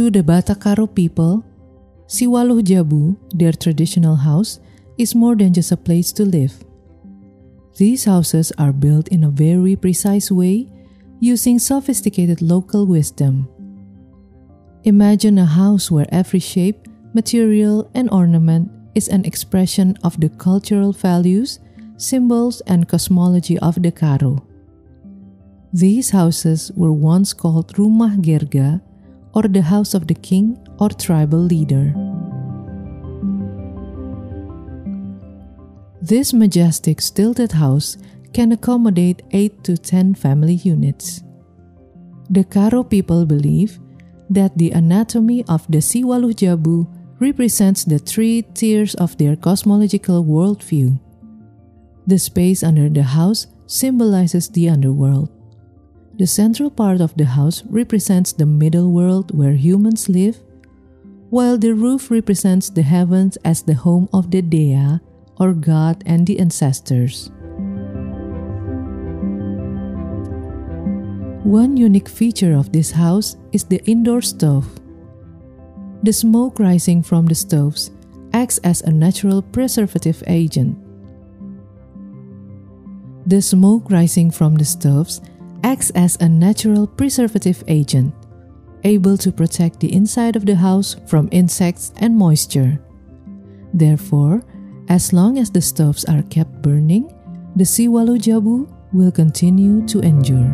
To the Batak Karo people, Siwaluh Jabu, their traditional house, is more than just a place to live. These houses are built in a very precise way using sophisticated local wisdom. Imagine a house where every shape, material, and ornament is an expression of the cultural values, symbols, and cosmology of the Karo. These houses were once called Rumah Gerga or the house of the king or tribal leader. This majestic stilted house can accommodate 8 to 10 family units. The Karo people believe that the anatomy of the Siwaluh Jabu represents the three tiers of their cosmological worldview. The space under the house symbolizes the underworld. The central part of the house represents the middle world where humans live, while the roof represents the heavens as the home of the Dea, or God and the ancestors. One unique feature of this house is the indoor stove. The smoke rising from the stoves acts as a natural preservative agent. The smoke rising from the stoves acts as a natural preservative agent, able to protect the inside of the house from insects and moisture. Therefore, as long as the stoves are kept burning, the Siwaluh Jabu will continue to endure.